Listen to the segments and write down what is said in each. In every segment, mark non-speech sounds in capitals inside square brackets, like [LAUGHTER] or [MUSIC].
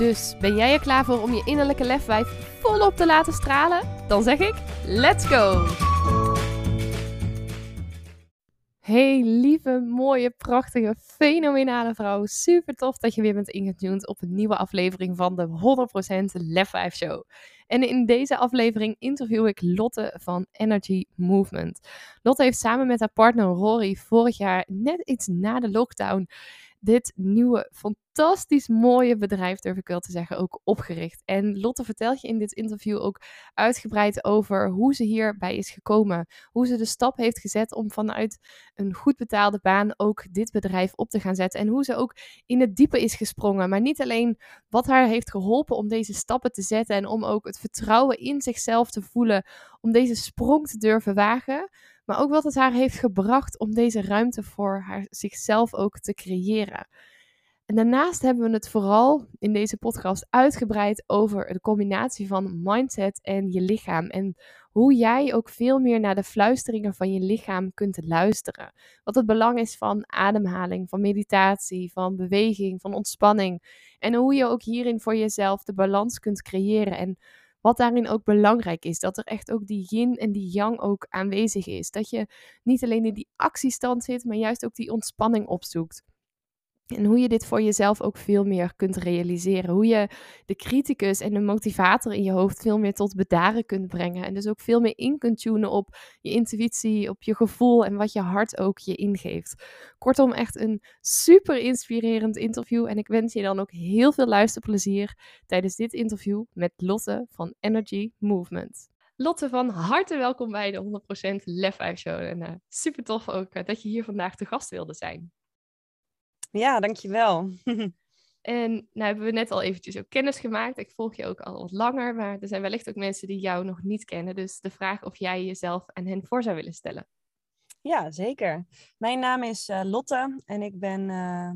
Dus ben jij er klaar voor om je innerlijke lefwijf volop te laten stralen? Dan zeg ik: let's go! Hey lieve, mooie, prachtige, fenomenale vrouw. Super tof dat je weer bent ingetuned op een nieuwe aflevering van de 100% Lef 5 Show. En in deze aflevering interview ik Lotte van Energy Movement. Lotte heeft samen met haar partner Rory vorig jaar, net iets na de lockdown, dit nieuwe, fantastisch mooie bedrijf, durf ik wel te zeggen, ook opgericht. En Lotte vertelt je in dit interview ook uitgebreid over hoe ze hierbij is gekomen. Hoe ze de stap heeft gezet om vanuit een goed betaalde baan ook dit bedrijf op te gaan zetten. En hoe ze ook in het diepe is gesprongen. Maar niet alleen wat haar heeft geholpen om deze stappen te zetten en om ook het vertrouwen in zichzelf te voelen om deze sprong te durven wagen maar ook wat het haar heeft gebracht om deze ruimte voor haar, zichzelf ook te creëren. En daarnaast hebben we het vooral in deze podcast uitgebreid over de combinatie van mindset en je lichaam. En hoe jij ook veel meer naar de fluisteringen van je lichaam kunt luisteren. Wat het belang is van ademhaling, van meditatie, van beweging, van ontspanning. En hoe je ook hierin voor jezelf de balans kunt creëren. En wat daarin ook belangrijk is, dat er echt ook die yin en die yang ook aanwezig is. Dat je niet alleen in die actiestand zit, maar juist ook die ontspanning opzoekt. En hoe je dit voor jezelf ook veel meer kunt realiseren. Hoe je de criticus en de motivator in je hoofd veel meer tot bedaren kunt brengen. En dus ook veel meer in kunt tunen op je intuïtie, op je gevoel en wat je hart ook je ingeeft. Kortom, echt een super inspirerend interview. En ik wens je dan ook heel veel luisterplezier tijdens dit interview met Lotte van Energy Movement. Lotte, van harte welkom bij de 100% Lef Show. En uh, super tof ook uh, dat je hier vandaag te gast wilde zijn. Ja, dankjewel. [LAUGHS] En nou hebben we net al eventjes ook kennis gemaakt. Ik volg je ook al wat langer, maar er zijn wellicht ook mensen die jou nog niet kennen. Dus de vraag of jij jezelf aan hen voor zou willen stellen. Ja, zeker. Mijn naam is uh, Lotte en ik ben uh,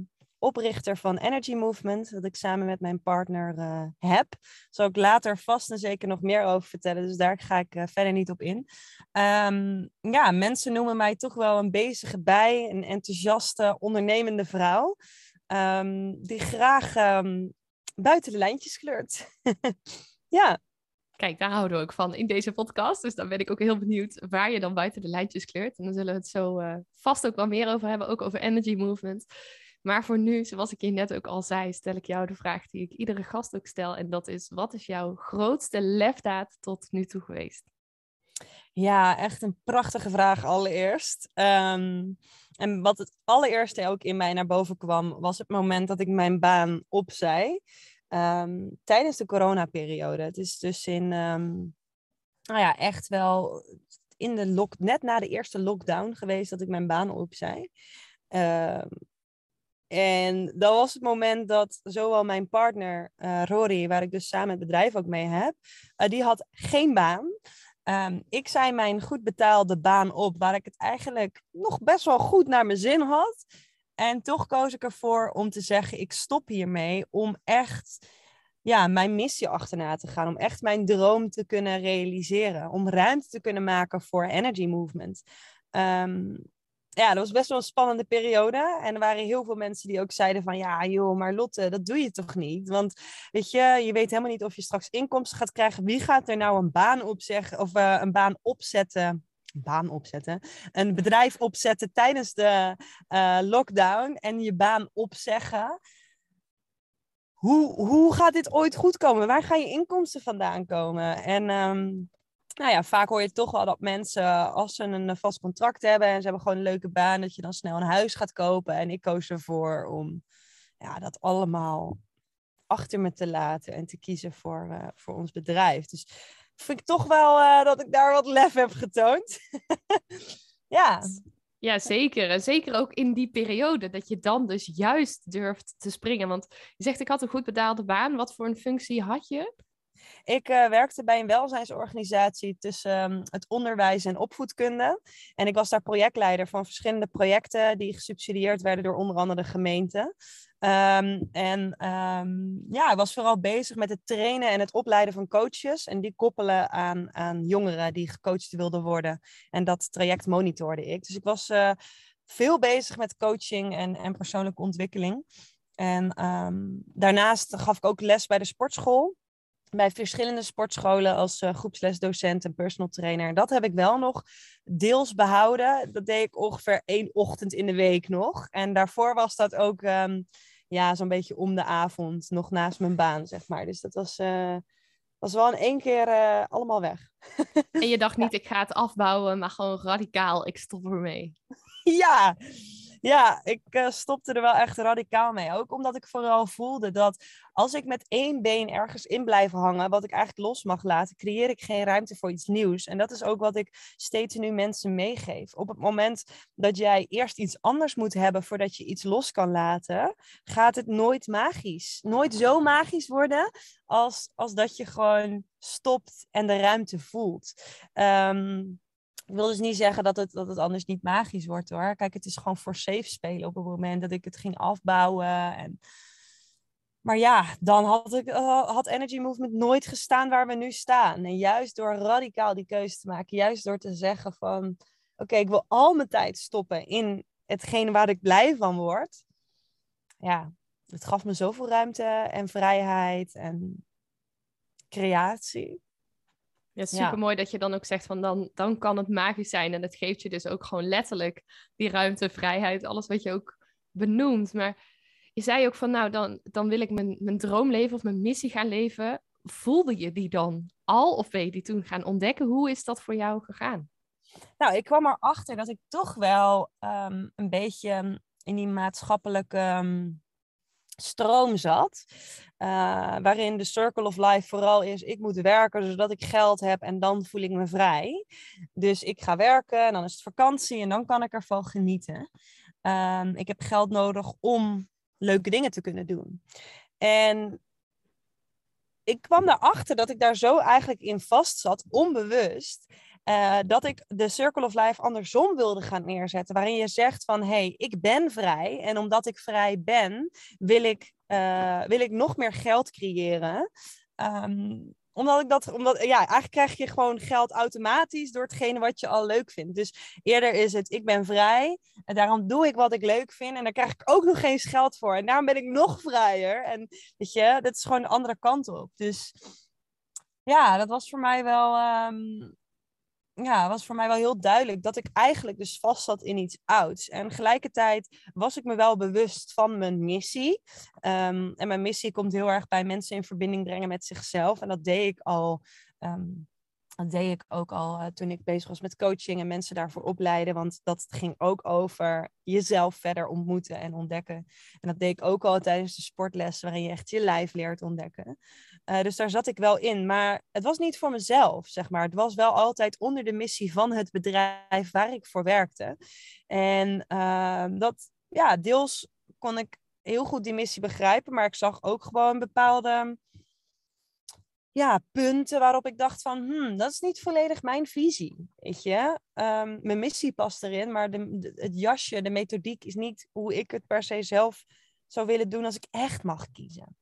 oprichter van Energy Movement, dat ik samen met mijn partner uh, heb. Daar zal ik later vast en zeker nog meer over vertellen, dus daar ga ik uh, verder niet op in. Um, ja, mensen noemen mij toch wel een bezige bij, een enthousiaste, ondernemende vrouw, um, die graag um, buiten de lijntjes kleurt. [LAUGHS] ja. Kijk, daar houden we ook van in deze podcast. Dus dan ben ik ook heel benieuwd waar je dan buiten de lijntjes kleurt. En dan zullen we het zo uh, vast ook wel meer over hebben, ook over energy movement. Maar voor nu, zoals ik je net ook al zei, stel ik jou de vraag die ik iedere gast ook stel. En dat is, wat is jouw grootste lefdaad tot nu toe geweest? Ja, echt een prachtige vraag allereerst. Um, en wat het allereerste ook in mij naar boven kwam, was het moment dat ik mijn baan opzij. Um, tijdens de coronaperiode. Het is dus in, um, nou ja, echt wel in de lock, net na de eerste lockdown geweest dat ik mijn baan opzij. Uh, en dat was het moment dat zowel mijn partner uh, Rory, waar ik dus samen het bedrijf ook mee heb, uh, die had geen baan. Um, ik zei mijn goed betaalde baan op, waar ik het eigenlijk nog best wel goed naar mijn zin had. En toch koos ik ervoor om te zeggen, ik stop hiermee om echt ja, mijn missie achterna te gaan. Om echt mijn droom te kunnen realiseren. Om ruimte te kunnen maken voor Energy Movement. Um, ja, dat was best wel een spannende periode. En er waren heel veel mensen die ook zeiden van... ja, joh, maar Lotte, dat doe je toch niet? Want weet je, je weet helemaal niet of je straks inkomsten gaat krijgen. Wie gaat er nou een baan opzeggen of uh, een baan opzetten... Baan opzetten. Een bedrijf opzetten tijdens de uh, lockdown en je baan opzeggen. Hoe, hoe gaat dit ooit goed komen? Waar gaan je inkomsten vandaan komen? En um, nou ja, vaak hoor je toch wel dat mensen, als ze een vast contract hebben en ze hebben gewoon een leuke baan, dat je dan snel een huis gaat kopen. En ik koos ervoor om ja, dat allemaal achter me te laten en te kiezen voor, uh, voor ons bedrijf. Dus vind ik toch wel uh, dat ik daar wat lef heb getoond. [LAUGHS] ja. Ja, zeker. En zeker ook in die periode dat je dan dus juist durft te springen. Want je zegt, ik had een goed betaalde baan. Wat voor een functie had je? Ik uh, werkte bij een welzijnsorganisatie tussen um, het onderwijs en opvoedkunde. En ik was daar projectleider van verschillende projecten die gesubsidieerd werden door onder andere de gemeente. Um, en um, ja, ik was vooral bezig met het trainen en het opleiden van coaches. En die koppelen aan, aan jongeren die gecoacht wilden worden. En dat traject monitorde ik. Dus ik was uh, veel bezig met coaching en, en persoonlijke ontwikkeling. En daarnaast gaf ik ook les bij de sportschool. Bij verschillende sportscholen als uh, groepslesdocent en personal trainer. En dat heb ik wel nog deels behouden. Dat deed ik ongeveer één ochtend in de week nog. En daarvoor was dat ook um, ja, zo'n beetje om de avond nog naast mijn baan, zeg maar. Dus dat was, uh, was wel in één keer uh, allemaal weg. en je dacht [LAUGHS] niet, ik ga het afbouwen, maar gewoon radicaal, ik stop ermee. ja, ja, ik uh, stopte er wel echt radicaal mee. Ook omdat ik vooral voelde dat als ik met één been ergens in blijf hangen, wat ik eigenlijk los mag laten, creëer ik geen ruimte voor iets nieuws. En dat is ook wat ik steeds nu mensen meegeef. Op het moment dat jij eerst iets anders moet hebben voordat je iets los kan laten, gaat het nooit magisch. Nooit zo magisch worden als, als dat je gewoon stopt en de ruimte voelt. Um, ik wil dus niet zeggen dat het, dat het anders niet magisch wordt hoor. Kijk, het is gewoon voor safe spelen op het moment dat ik het ging afbouwen. En... Maar ja, dan had, ik, uh, had Energy Movement nooit gestaan waar we nu staan. En juist door radicaal die keuze te maken, juist door te zeggen van... Oké, ik wil al mijn tijd stoppen in hetgene waar ik blij van word. Ja, het gaf me zoveel ruimte en vrijheid en creatie. Ja, het is super mooi dat je dan ook zegt van dan, dan kan het magisch zijn. En het geeft je dus ook gewoon letterlijk die ruimte, vrijheid, alles wat je ook benoemt. Maar je zei ook van nou, dan, dan wil ik mijn, mijn droom leven of mijn missie gaan leven. Voelde je die dan al of ben je die toen gaan ontdekken? Hoe is dat voor jou gegaan? Nou, ik kwam erachter dat ik toch wel um, een beetje in die maatschappelijke um, stroom zat. Uh, waarin de circle of life vooral is: ik moet werken zodat ik geld heb en dan voel ik me vrij. Dus ik ga werken en dan is het vakantie en dan kan ik ervan genieten. Um, ik heb geld nodig om leuke dingen te kunnen doen. En ik kwam erachter dat ik daar zo eigenlijk in vast zat, onbewust. Uh, dat ik de Circle of Life andersom wilde gaan neerzetten. Waarin je zegt van, hé, hey, ik ben vrij. En omdat ik vrij ben, wil ik, uh, wil ik nog meer geld creëren. Um, omdat ik dat, omdat, ja, eigenlijk krijg je gewoon geld automatisch door hetgene wat je al leuk vindt. Dus eerder is het, ik ben vrij en daarom doe ik wat ik leuk vind en daar krijg ik ook nog eens geld voor. En daarom ben ik nog vrijer. En weet je, dat is gewoon de andere kant op. Dus ja, dat was voor mij wel, um, ja, was voor mij wel heel duidelijk dat ik eigenlijk dus vast zat in iets ouds. En tegelijkertijd was ik me wel bewust van mijn missie. Um, en mijn missie komt heel erg bij mensen in verbinding brengen met zichzelf. En dat deed ik al. Um, dat deed ik ook al uh, toen ik bezig was met coaching en mensen daarvoor opleiden. Want dat ging ook over jezelf verder ontmoeten en ontdekken. En dat deed ik ook al tijdens de sportlessen, waarin je echt je lijf leert ontdekken. Uh, dus daar zat ik wel in. Maar het was niet voor mezelf, zeg maar. Het was wel altijd onder de missie van het bedrijf waar ik voor werkte. En uh, dat, ja, deels kon ik heel goed die missie begrijpen. Maar ik zag ook gewoon bepaalde ja, punten waarop ik dacht van, hmm, dat is niet volledig mijn visie, weet je. Um, mijn missie past erin, maar de, de, het jasje, de methodiek is niet hoe ik het per se zelf zou willen doen als ik echt mag kiezen.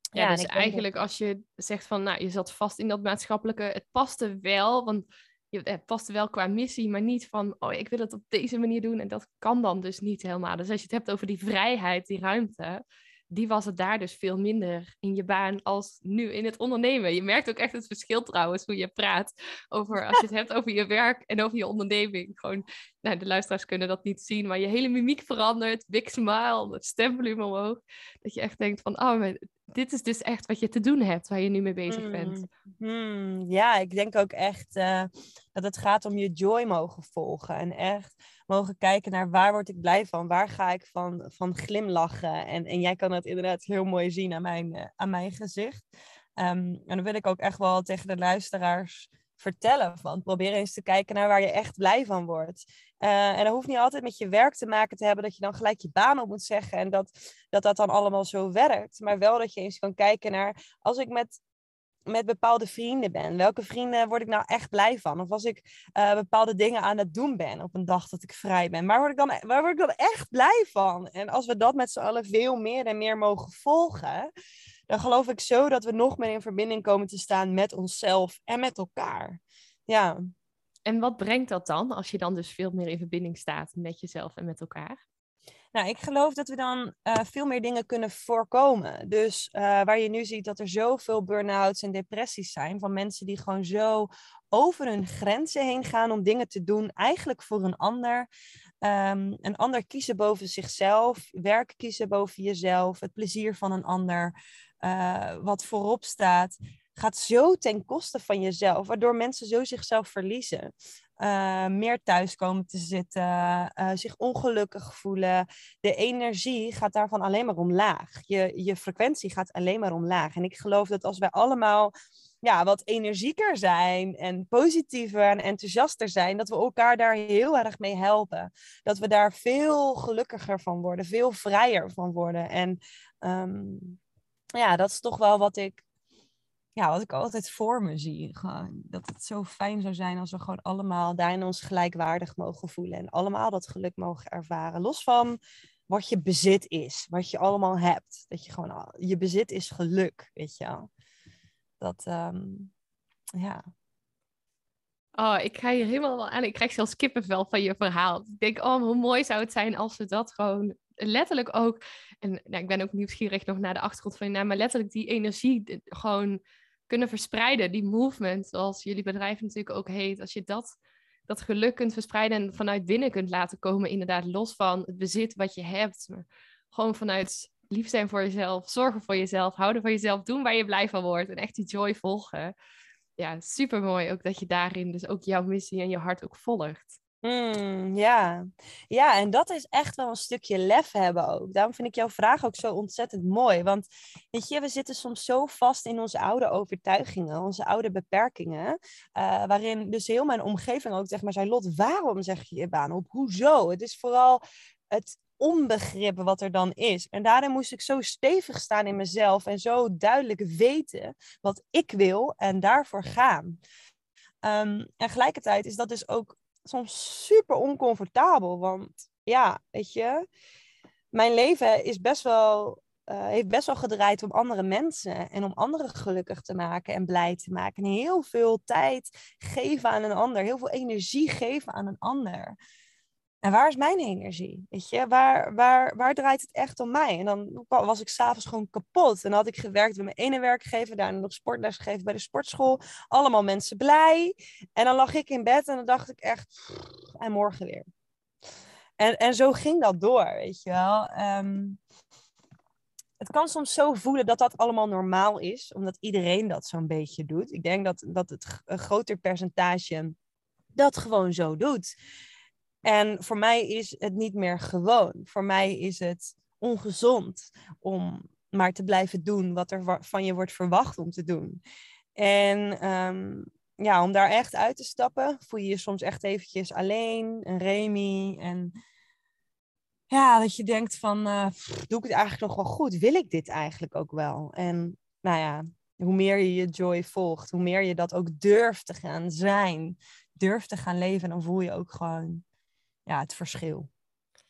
Ja, ja dus eigenlijk als je zegt van, nou, je zat vast in dat maatschappelijke, het paste wel, want het paste wel qua missie, maar niet van, oh, ik wil het op deze manier doen en dat kan dan dus niet helemaal. Dus als je het hebt over die vrijheid, die ruimte, die was het daar dus veel minder in je baan als nu in het ondernemen. Je merkt ook echt het verschil trouwens hoe je praat over als je het hebt over je werk en over je onderneming. Gewoon, nou, de luisteraars kunnen dat niet zien, maar je hele mimiek verandert, big smile, het stemvolume omhoog. Dat je echt denkt van, oh, dit is dus echt wat je te doen hebt, waar je nu mee bezig bent. Hmm, hmm. ja, ik denk ook echt uh, dat het gaat om je joy mogen volgen en echt mogen kijken naar waar word ik blij van, waar ga ik van, van glimlachen. En, en jij kan dat inderdaad heel mooi zien aan mijn, uh, aan mijn gezicht. Um, en dan wil ik ook echt wel tegen de luisteraars vertellen van probeer eens te kijken naar waar je echt blij van wordt. Uh, en dat hoeft niet altijd met je werk te maken te hebben dat je dan gelijk je baan op moet zeggen en dat dat, dat dan allemaal zo werkt. Maar wel dat je eens kan kijken naar als ik met met bepaalde vrienden ben. Welke vrienden word ik nou echt blij van? Of als ik uh, bepaalde dingen aan het doen ben op een dag dat ik vrij ben. Waar word ik dan, waar word ik dan echt blij van? En als we dat met z'n allen veel meer en meer mogen volgen, dan geloof ik zo dat we nog meer in verbinding komen te staan met onszelf en met elkaar. Ja. En wat brengt dat dan, als je dan dus veel meer in verbinding staat met jezelf en met elkaar? Nou, ik geloof dat we dan uh, veel meer dingen kunnen voorkomen. Dus uh, waar je nu ziet dat er zoveel burn-outs en depressies zijn van mensen die gewoon zo over hun grenzen heen gaan om dingen te doen, eigenlijk voor een ander. Um, een ander kiezen boven zichzelf, werk kiezen boven jezelf, het plezier van een ander, uh, wat voorop staat gaat zo ten koste van jezelf, waardoor mensen zo zichzelf verliezen. Uh, meer thuis komen te zitten, uh, zich ongelukkig voelen. De energie gaat daarvan alleen maar omlaag. Je, je frequentie gaat alleen maar omlaag. En ik geloof dat als wij allemaal ja, wat energieker zijn en positiever en enthousiaster zijn, dat we elkaar daar heel erg mee helpen. Dat we daar veel gelukkiger van worden, veel vrijer van worden. En um, ja, dat is toch wel wat ik ja, wat ik altijd voor me zie. Gewoon, dat het zo fijn zou zijn als we gewoon allemaal daarin ons gelijkwaardig mogen voelen. En allemaal dat geluk mogen ervaren. Los van wat je bezit is, wat je allemaal hebt. Dat je gewoon, je bezit is geluk, weet je wel. Dat, um, ja. Oh, ik ga hier helemaal aan. Ik krijg zelfs kippenvel van je verhaal. Ik denk, oh, hoe mooi zou het zijn als we dat gewoon letterlijk ook. En nou, ik ben ook nieuwsgierig nog naar de achtergrond van je naam, maar letterlijk die energie gewoon kunnen verspreiden, die movement, zoals jullie bedrijf natuurlijk ook heet, als je dat, dat geluk kunt verspreiden en vanuit binnen kunt laten komen, inderdaad, los van het bezit wat je hebt, maar gewoon vanuit lief zijn voor jezelf, zorgen voor jezelf, houden van jezelf, doen waar je blij van wordt en echt die joy volgen. Ja, super mooi ook dat je daarin dus ook jouw missie en je hart ook volgt. Mm, ja. ja, en dat is echt wel een stukje lef hebben ook. Daarom vind ik jouw vraag ook zo ontzettend mooi. Want weet je, we zitten soms zo vast in onze oude overtuigingen, onze oude beperkingen. Uh, waarin dus heel mijn omgeving ook zeg maar zei, Lot, waarom zeg je je baan op? Hoezo? Het is vooral het onbegrip wat er dan is. En daarin moest ik zo stevig staan in mezelf en zo duidelijk weten wat ik wil en daarvoor gaan. Um, en tegelijkertijd is dat dus ook soms super oncomfortabel. Want ja, weet je, mijn leven is best wel, uh, heeft best wel gedraaid om andere mensen en om anderen gelukkig te maken en blij te maken. En heel veel tijd geven aan een ander, heel veel energie geven aan een ander. En waar is mijn energie? Weet je, waar, waar, waar draait het echt om mij? En dan was ik s'avonds gewoon kapot. En dan had ik gewerkt bij mijn ene werkgever, daarna nog sportles gegeven bij de sportschool. Allemaal mensen blij. En dan lag ik in bed en dan dacht ik echt, en morgen weer. En, en zo ging dat door, weet je wel. Um, het kan soms zo voelen dat dat allemaal normaal is, omdat iedereen dat zo'n beetje doet. Ik denk dat, dat het een groter percentage dat gewoon zo doet. En voor mij is het niet meer gewoon. Voor mij is het ongezond om maar te blijven doen wat er van je wordt verwacht om te doen. En um, ja, om daar echt uit te stappen, voel je je soms echt eventjes alleen, een Remy. En ja, dat je denkt van, uh, doe ik het eigenlijk nog wel goed? Wil ik dit eigenlijk ook wel? En nou ja, hoe meer je je joy volgt, hoe meer je dat ook durft te gaan zijn, durft te gaan leven, dan voel je ook gewoon ja, het verschil.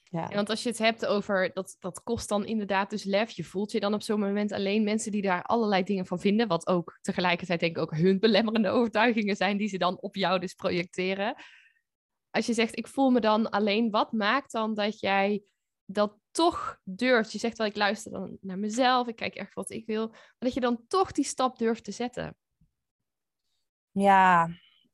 Ja. want als je het hebt over dat, dat kost dan inderdaad dus lef. Je voelt je dan op zo'n moment alleen mensen die daar allerlei dingen van vinden. Wat ook tegelijkertijd denk ik ook hun belemmerende [LAUGHS] overtuigingen zijn die ze dan op jou dus projecteren. Als je zegt ik voel me dan alleen, wat maakt dan dat jij dat toch durft? Je zegt wel ik luister dan naar mezelf, ik kijk echt wat ik wil. Maar dat je dan toch die stap durft te zetten. Ja,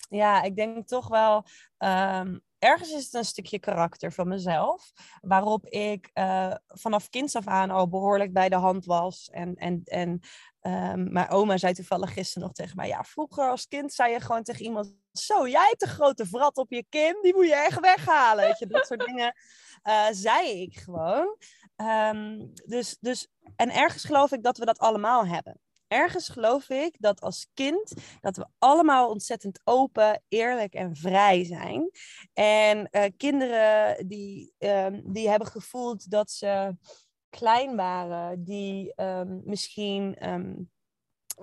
ja ik denk toch wel... Ehm, ergens is het een stukje karakter van mezelf, waarop ik uh, vanaf kinds af aan al behoorlijk bij de hand was. En, en, en um, mijn oma zei toevallig gisteren nog tegen mij, ja, vroeger als kind zei je gewoon tegen iemand, zo, jij hebt een grote vrat op je kin, die moet je echt weghalen. Weet je, dat soort [LAUGHS] dingen uh, zei ik gewoon. Um, dus, dus, en ergens geloof ik dat we dat allemaal hebben ergens geloof ik dat als kind dat we allemaal ontzettend open, eerlijk en vrij zijn. En uh, kinderen die, um, die hebben gevoeld dat ze klein waren, die um, misschien um,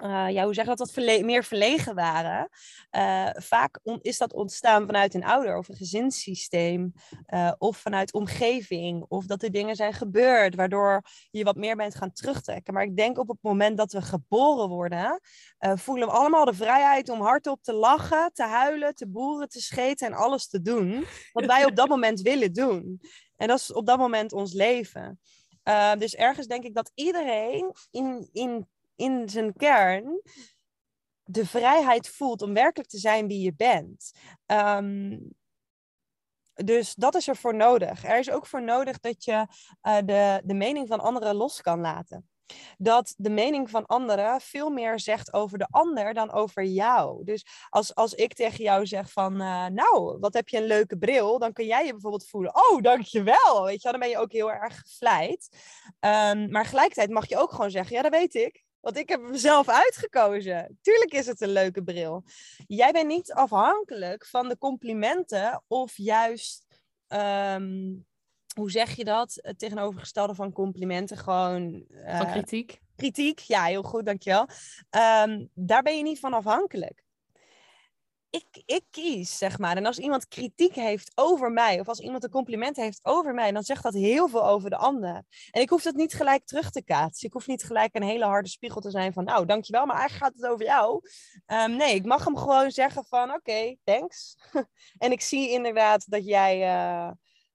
uh, ja, hoe zeg dat, wat meer verlegen waren. Uh, vaak is dat ontstaan vanuit een ouder of een gezinssysteem. Uh, of vanuit omgeving. Of dat er dingen zijn gebeurd waardoor je wat meer bent gaan terugtrekken. Maar ik denk op het moment dat we geboren worden, voelen we allemaal de vrijheid om hardop te lachen, te huilen, te boeren, te scheten en alles te doen. Wat wij op dat moment willen doen. En dat is op dat moment ons leven. dus ergens denk ik dat iedereen in, in in zijn kern de vrijheid voelt om werkelijk te zijn wie je bent. Um, dus dat is er voor nodig. Er is ook voor nodig dat je uh, de, de mening van anderen los kan laten. Dat de mening van anderen veel meer zegt over de ander dan over jou. Dus als, als ik tegen jou zeg van, uh, nou, wat heb je een leuke bril, dan kun jij je bijvoorbeeld voelen, oh, dankjewel. Weet je, dan ben je ook heel erg gevleid. Um, maar gelijkertijd mag je ook gewoon zeggen, ja, dat weet ik. Want ik heb hem zelf uitgekozen. Tuurlijk is het een leuke bril. Jij bent niet afhankelijk van de complimenten of juist, um, hoe zeg je dat? Het tegenovergestelde van complimenten, gewoon. Uh, van kritiek. Kritiek, ja, heel goed, dankjewel. Um, daar ben je niet van afhankelijk ik, ik kies, zeg maar. En als iemand kritiek heeft over mij, of als iemand een compliment heeft over mij, dan zegt dat heel veel over de ander. En ik hoef dat niet gelijk terug te kaatsen. Ik hoef niet gelijk een hele harde spiegel te zijn van, nou, dankjewel, maar eigenlijk gaat het over jou. Um, nee, ik mag hem gewoon zeggen van, oké, thanks. [LAUGHS] en ik zie inderdaad dat jij, uh,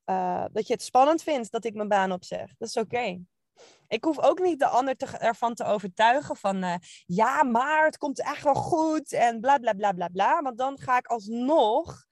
uh, dat je het spannend vindt dat ik mijn baan opzeg. Dat is oké. Ik hoef ook niet de ander te, ervan te overtuigen van uh, ja, maar het komt echt wel goed en bla bla bla bla bla. Want dan ga ik alsnog,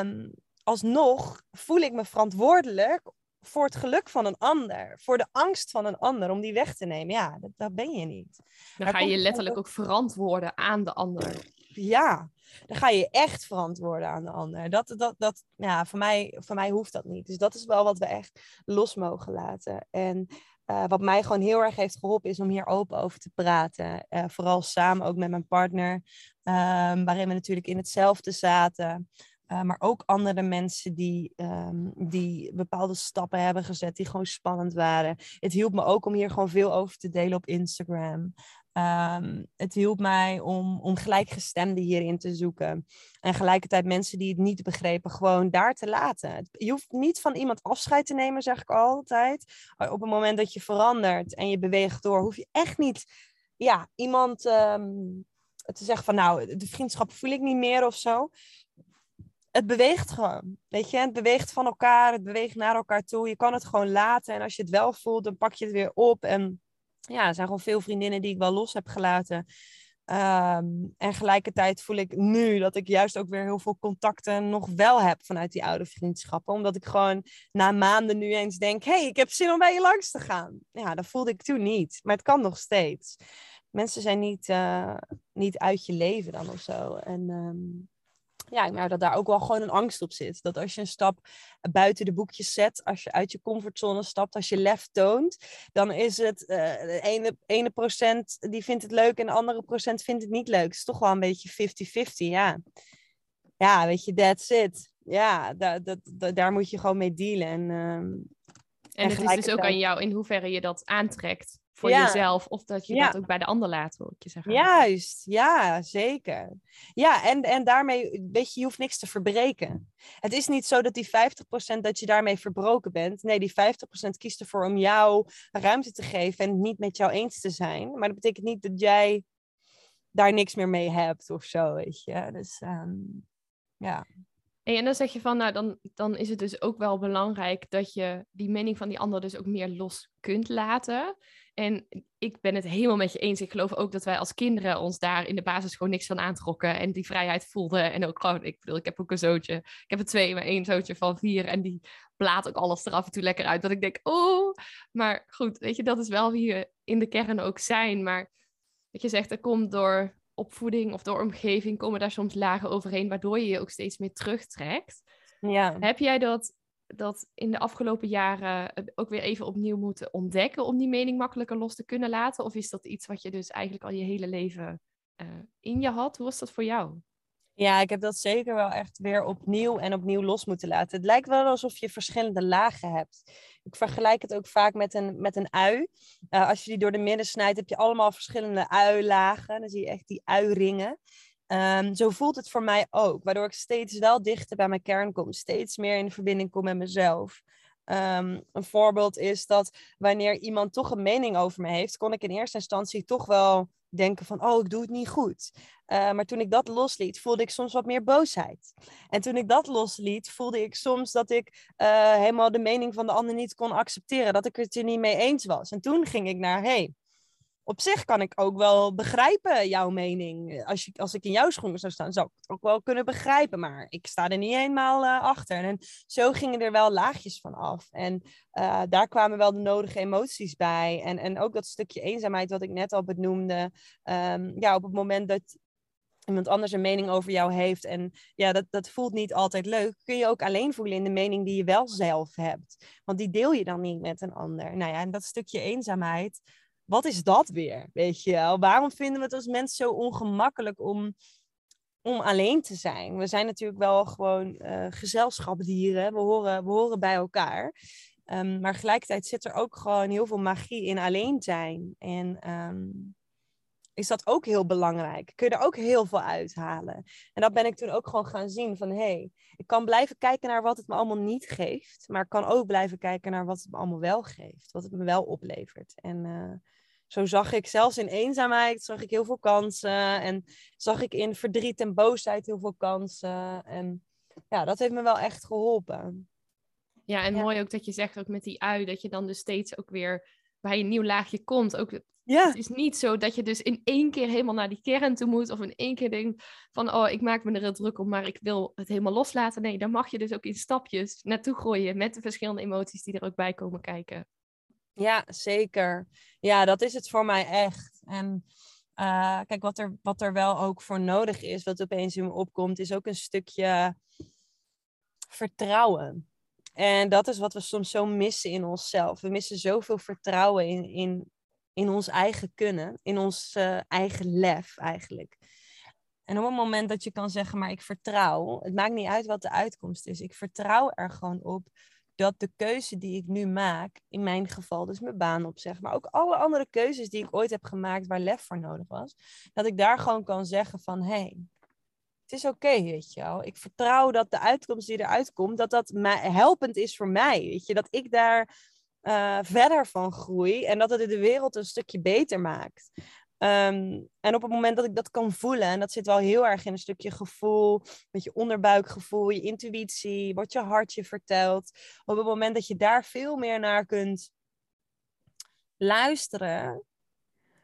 um, alsnog voel ik me verantwoordelijk voor het geluk van een ander, voor de angst van een ander om die weg te nemen. Ja, dat, dat ben je niet. Dan ga je je letterlijk ook verantwoorden aan de ander. Ja, dan ga je echt verantwoorden aan de ander. Dat, dat, dat, ja, voor, mij, voor mij hoeft dat niet. Dus dat is wel wat we echt los mogen laten. En uh, wat mij gewoon heel erg heeft geholpen is om hier open over te praten. Uh, vooral samen ook met mijn partner, um, waarin we natuurlijk in hetzelfde zaten. Uh, maar ook andere mensen die, um, die bepaalde stappen hebben gezet die gewoon spannend waren. Het hielp me ook om hier gewoon veel over te delen op Instagram. Um, het hielp mij om, om gelijkgestemden hierin te zoeken. En gelijkertijd mensen die het niet begrepen, gewoon daar te laten. Je hoeft niet van iemand afscheid te nemen, zeg ik altijd. Op het moment dat je verandert en je beweegt door, hoef je echt niet ja, iemand um, te zeggen van nou, de vriendschap voel ik niet meer of zo. Het beweegt gewoon. Weet je, het beweegt van elkaar, het beweegt naar elkaar toe. Je kan het gewoon laten. En als je het wel voelt, dan pak je het weer op. En ja, er zijn gewoon veel vriendinnen die ik wel los heb gelaten. Um, en gelijkertijd voel ik nu dat ik juist ook weer heel veel contacten nog wel heb vanuit die oude vriendschappen. Omdat ik gewoon na maanden nu eens denk: hey, ik heb zin om bij je langs te gaan. Ja, dat voelde ik toen niet. Maar het kan nog steeds. Mensen zijn niet, uh, niet uit je leven dan of zo. En um, ja, maar dat daar ook wel gewoon een angst op zit. Dat als je een stap buiten de boekjes zet, als je uit je comfortzone stapt, als je lef toont, dan is het uh, de ene, ene procent die vindt het leuk en de andere procent vindt het niet leuk. Het is toch wel een beetje 50-50, ja. Ja, weet je, that's it. Ja, da, da, da, daar moet je gewoon mee dealen. En, uh, en, en het is dus ook aan jou in hoeverre je dat aantrekt voor jezelf. Of dat je dat ook bij de ander laat, wil ik je zeggen. Juist, ja, zeker. Ja, en, en daarmee, weet je, je hoeft niks te verbreken. Het is niet zo dat die 50% dat je daarmee verbroken bent. Nee, die 50% kiest ervoor om jou ruimte te geven en het niet met jou eens te zijn. Maar dat betekent niet dat jij daar niks meer mee hebt of zo, weet je. Dus um, ja. En dan zeg je van, nou, dan, dan is het dus ook wel belangrijk dat je die mening van die ander dus ook meer los kunt laten. En ik ben het helemaal met je eens. Ik geloof ook dat wij als kinderen ons daar in de basis gewoon niks van aantrokken. En die vrijheid voelden. En ook gewoon, ik bedoel, ik heb ook een zootje. Ik heb er twee, maar één zootje van vier. En die plaat ook alles er af en toe lekker uit. Dat ik denk, oh. Maar goed, weet je, dat is wel wie we in de kern ook zijn. Maar wat je zegt, er komt door opvoeding of door omgeving komen daar soms lagen overheen, waardoor je je ook steeds meer terugtrekt. Ja. Heb jij dat dat in de afgelopen jaren ook weer even opnieuw moeten ontdekken om die mening makkelijker los te kunnen laten? Of is dat iets wat je dus eigenlijk al je hele leven uh, in je had? Hoe was dat voor jou? Ja, ik heb dat zeker wel echt weer opnieuw en opnieuw los moeten laten. Het lijkt wel alsof je verschillende lagen hebt. Ik vergelijk het ook vaak met een, met een ui. Uh, als je die door de midden snijdt, heb je allemaal verschillende uilagen. Dan zie je echt die uiringen. Um, zo voelt het voor mij ook, waardoor ik steeds wel dichter bij mijn kern kom, steeds meer in verbinding kom met mezelf. Um, een voorbeeld is dat wanneer iemand toch een mening over me heeft, kon ik in eerste instantie toch wel denken van, oh, ik doe het niet goed. Uh, maar toen ik dat losliet, voelde ik soms wat meer boosheid. En toen ik dat losliet, voelde ik soms dat ik uh, helemaal de mening van de ander niet kon accepteren, dat ik het er niet mee eens was. En toen ging ik naar, hey, op zich kan ik ook wel begrijpen jouw mening. Als, als ik in jouw schoenen zou staan, zou ik het ook wel kunnen begrijpen. Maar ik sta er niet eenmaal uh, achter. En zo gingen er wel laagjes van af. En uh, daar kwamen wel de nodige emoties bij. En, en ook dat stukje eenzaamheid wat ik net al benoemde. Um, ja, op het moment dat iemand anders een mening over jou heeft. En ja, dat, dat voelt niet altijd leuk. Kun je ook alleen voelen in de mening die je wel zelf hebt. Want die deel je dan niet met een ander. Nou ja, en dat stukje eenzaamheid wat is dat weer? Weet je wel? Waarom vinden we het als mensen zo ongemakkelijk om, om alleen te zijn? We zijn natuurlijk wel gewoon uh, gezelschapsdieren. We horen, we horen bij elkaar. Um, maar tegelijkertijd zit er ook gewoon heel veel magie in alleen zijn. En um, is dat ook heel belangrijk. Kun je er ook heel veel uithalen. En dat ben ik toen ook gewoon gaan zien van hé, hey, ik kan blijven kijken naar wat het me allemaal niet geeft, maar ik kan ook blijven kijken naar wat het me allemaal wel geeft, wat het me wel oplevert. En uh, zo zag ik zelfs in eenzaamheid zag ik heel veel kansen en zag ik in verdriet en boosheid heel veel kansen. En ja, dat heeft me wel echt geholpen. Ja, en ja. mooi ook dat je zegt ook met die ui, dat je dan dus steeds ook weer bij een nieuw laagje komt. Ook ja. Het is niet zo dat je dus in één keer helemaal naar die kern toe moet. Of in één keer denkt van, oh, ik maak me er druk om, maar ik wil het helemaal loslaten. Nee, dan mag je dus ook in stapjes naartoe groeien met de verschillende emoties die er ook bij komen kijken. Ja, zeker. Ja, dat is het voor mij echt. En uh, kijk, wat er, wat er wel ook voor nodig is, wat opeens in me opkomt, is ook een stukje vertrouwen. En dat is wat we soms zo missen in onszelf. We missen zoveel vertrouwen in, in, in ons eigen kunnen, in ons uh, eigen lef eigenlijk. En op het moment dat je kan zeggen, maar ik vertrouw, het maakt niet uit wat de uitkomst is. Ik vertrouw er gewoon op dat de keuze die ik nu maak, in mijn geval dus mijn baan opzeg, maar ook alle andere keuzes die ik ooit heb gemaakt waar lef voor nodig was, dat ik daar gewoon kan zeggen van, hé, hey, het is oké, weet je wel. Ik vertrouw dat de uitkomst die eruit komt, dat dat helpend is voor mij, weet je. Dat ik daar uh, verder van groei en dat het de wereld een stukje beter maakt. Um, en op het moment dat ik dat kan voelen, en dat zit wel heel erg in een stukje gevoel, met je onderbuikgevoel, je intuïtie, wat je hart je vertelt. Op het moment dat je daar veel meer naar kunt luisteren,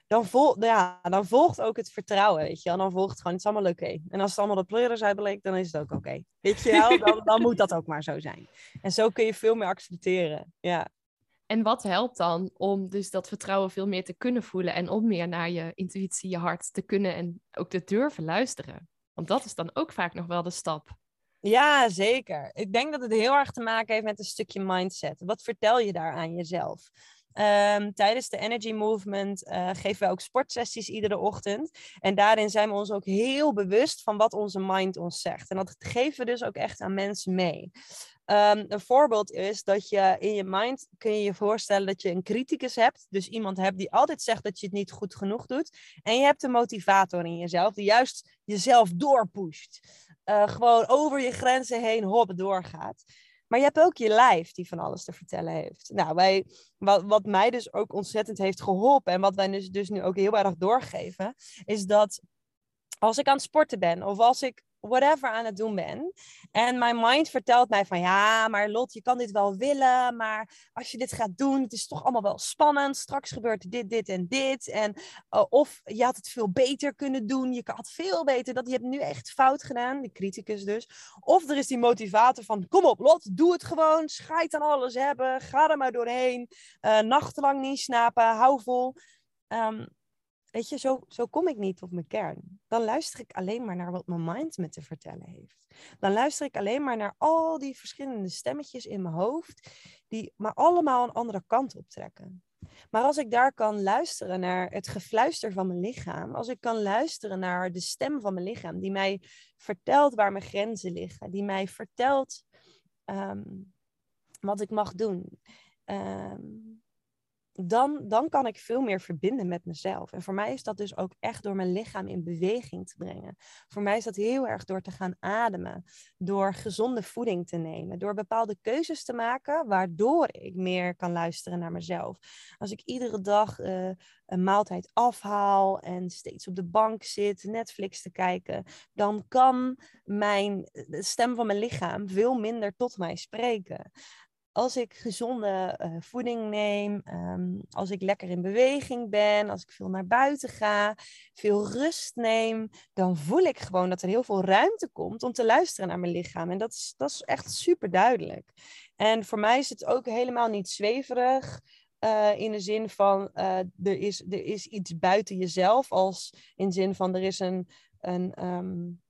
dan, vol, ja, dan volgt ook het vertrouwen, weet je. En dan volgt gewoon, het is allemaal oké. En als het allemaal de pleuris uitbleek, dan is het ook oké. Weet je wel, dan, dan moet dat ook maar zo zijn. En zo kun je veel meer accepteren, ja. En wat helpt dan om dus dat vertrouwen veel meer te kunnen voelen en om meer naar je intuïtie, je hart te kunnen en ook te durven luisteren? Want dat is dan ook vaak nog wel de stap. Ja, zeker. Ik denk dat het heel erg te maken heeft met een stukje mindset. Wat vertel je daar aan jezelf? Um, tijdens de Energy Movement uh, geven we ook sportsessies iedere ochtend. En daarin zijn we ons ook heel bewust van wat onze mind ons zegt. En dat geven we dus ook echt aan mensen mee. Um, een voorbeeld is dat je in je mind kun je je voorstellen dat je een criticus hebt. Dus iemand hebt die altijd zegt dat je het niet goed genoeg doet. En je hebt een motivator in jezelf die juist jezelf doorpusht. Uh, gewoon over je grenzen heen hop doorgaat. Maar je hebt ook je lijf die van alles te vertellen heeft. Nou, wat, wat mij dus ook ontzettend heeft geholpen en wat wij dus, dus nu ook heel erg doorgeven, is dat als ik aan het sporten ben of als ik whatever aan het doen ben. En mijn mind vertelt mij van ja, maar Lot, je kan dit wel willen, maar als je dit gaat doen, het is toch allemaal wel spannend. Straks gebeurt dit, dit en dit. En uh, of je had het veel beter kunnen doen, je had veel beter dat je hebt nu echt fout gedaan, de criticus dus. Of er is die motivator van kom op Lot, doe het gewoon, scheid aan alles hebben, ga er maar doorheen, uh, nachtenlang niet slapen, hou vol. Um, weet je, zo, zo kom ik niet op mijn kern. Dan luister ik alleen maar naar wat mijn mind me te vertellen heeft. Dan luister ik alleen maar naar al die verschillende stemmetjes in mijn hoofd, die maar allemaal een andere kant optrekken. Maar als ik daar kan luisteren naar het gefluister van mijn lichaam, als ik kan luisteren naar de stem van mijn lichaam, die mij vertelt waar mijn grenzen liggen, die mij vertelt ehm, wat ik mag doen, ehm, dan, dan kan ik veel meer verbinden met mezelf. En voor mij is dat dus ook echt door mijn lichaam in beweging te brengen. Voor mij is dat heel erg door te gaan ademen, door gezonde voeding te nemen, door bepaalde keuzes te maken, waardoor ik meer kan luisteren naar mezelf. Als ik iedere dag uh, een maaltijd afhaal en steeds op de bank zit, Netflix te kijken, dan kan mijn, de stem van mijn lichaam veel minder tot mij spreken als ik gezonde uh, voeding neem, um, als ik lekker in beweging ben, als ik veel naar buiten ga, veel rust neem, dan voel ik gewoon dat er heel veel ruimte komt om te luisteren naar mijn lichaam. En dat is, dat is echt super duidelijk. En voor mij is het ook helemaal niet zweverig. Uh, in de zin van uh, er, is, er is iets buiten jezelf, als in zin van er is een, een um,